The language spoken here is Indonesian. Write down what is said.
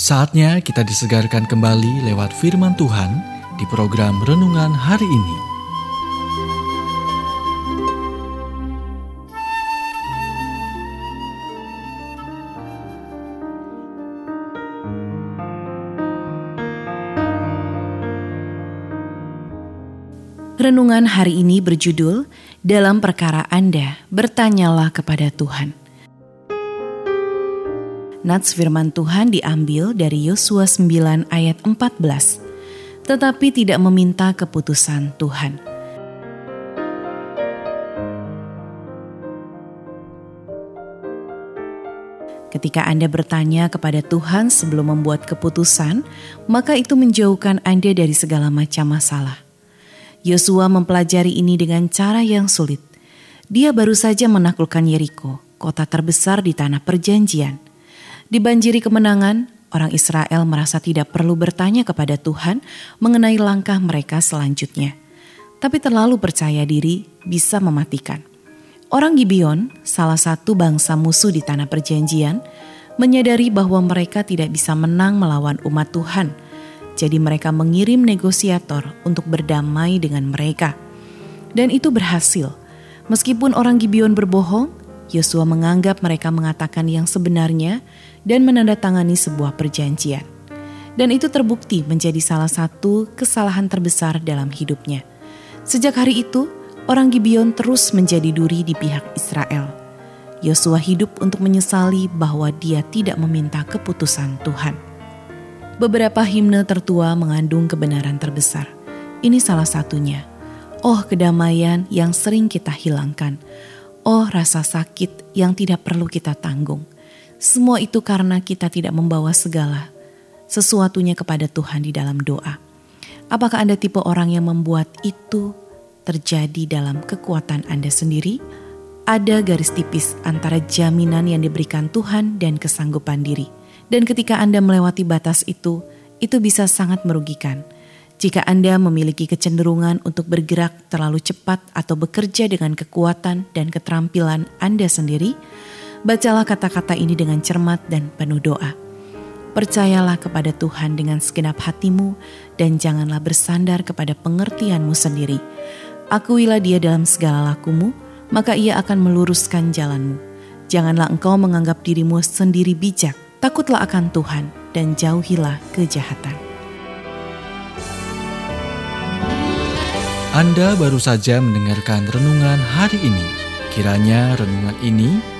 Saatnya kita disegarkan kembali lewat firman Tuhan di program renungan hari ini. Renungan hari ini berjudul Dalam perkara Anda bertanyalah kepada Tuhan. Nats firman Tuhan diambil dari Yosua 9 ayat 14. Tetapi tidak meminta keputusan Tuhan. Ketika Anda bertanya kepada Tuhan sebelum membuat keputusan, maka itu menjauhkan Anda dari segala macam masalah. Yosua mempelajari ini dengan cara yang sulit. Dia baru saja menaklukkan Yeriko, kota terbesar di tanah perjanjian. Dibanjiri kemenangan, orang Israel merasa tidak perlu bertanya kepada Tuhan mengenai langkah mereka selanjutnya. Tapi terlalu percaya diri bisa mematikan. Orang Gibeon, salah satu bangsa musuh di tanah perjanjian, menyadari bahwa mereka tidak bisa menang melawan umat Tuhan. Jadi mereka mengirim negosiator untuk berdamai dengan mereka. Dan itu berhasil. Meskipun orang Gibeon berbohong, Yosua menganggap mereka mengatakan yang sebenarnya dan menandatangani sebuah perjanjian. Dan itu terbukti menjadi salah satu kesalahan terbesar dalam hidupnya. Sejak hari itu, orang Gibeon terus menjadi duri di pihak Israel. Yosua hidup untuk menyesali bahwa dia tidak meminta keputusan Tuhan. Beberapa himne tertua mengandung kebenaran terbesar. Ini salah satunya. Oh kedamaian yang sering kita hilangkan Oh, rasa sakit yang tidak perlu kita tanggung. Semua itu karena kita tidak membawa segala sesuatunya kepada Tuhan di dalam doa. Apakah Anda tipe orang yang membuat itu terjadi dalam kekuatan Anda sendiri? Ada garis tipis antara jaminan yang diberikan Tuhan dan kesanggupan diri. Dan ketika Anda melewati batas itu, itu bisa sangat merugikan jika Anda memiliki kecenderungan untuk bergerak terlalu cepat atau bekerja dengan kekuatan dan keterampilan Anda sendiri, bacalah kata-kata ini dengan cermat dan penuh doa. Percayalah kepada Tuhan dengan segenap hatimu dan janganlah bersandar kepada pengertianmu sendiri. Akuilah dia dalam segala lakumu, maka ia akan meluruskan jalanmu. Janganlah engkau menganggap dirimu sendiri bijak, takutlah akan Tuhan dan jauhilah kejahatan. Anda baru saja mendengarkan renungan hari ini. Kiranya renungan ini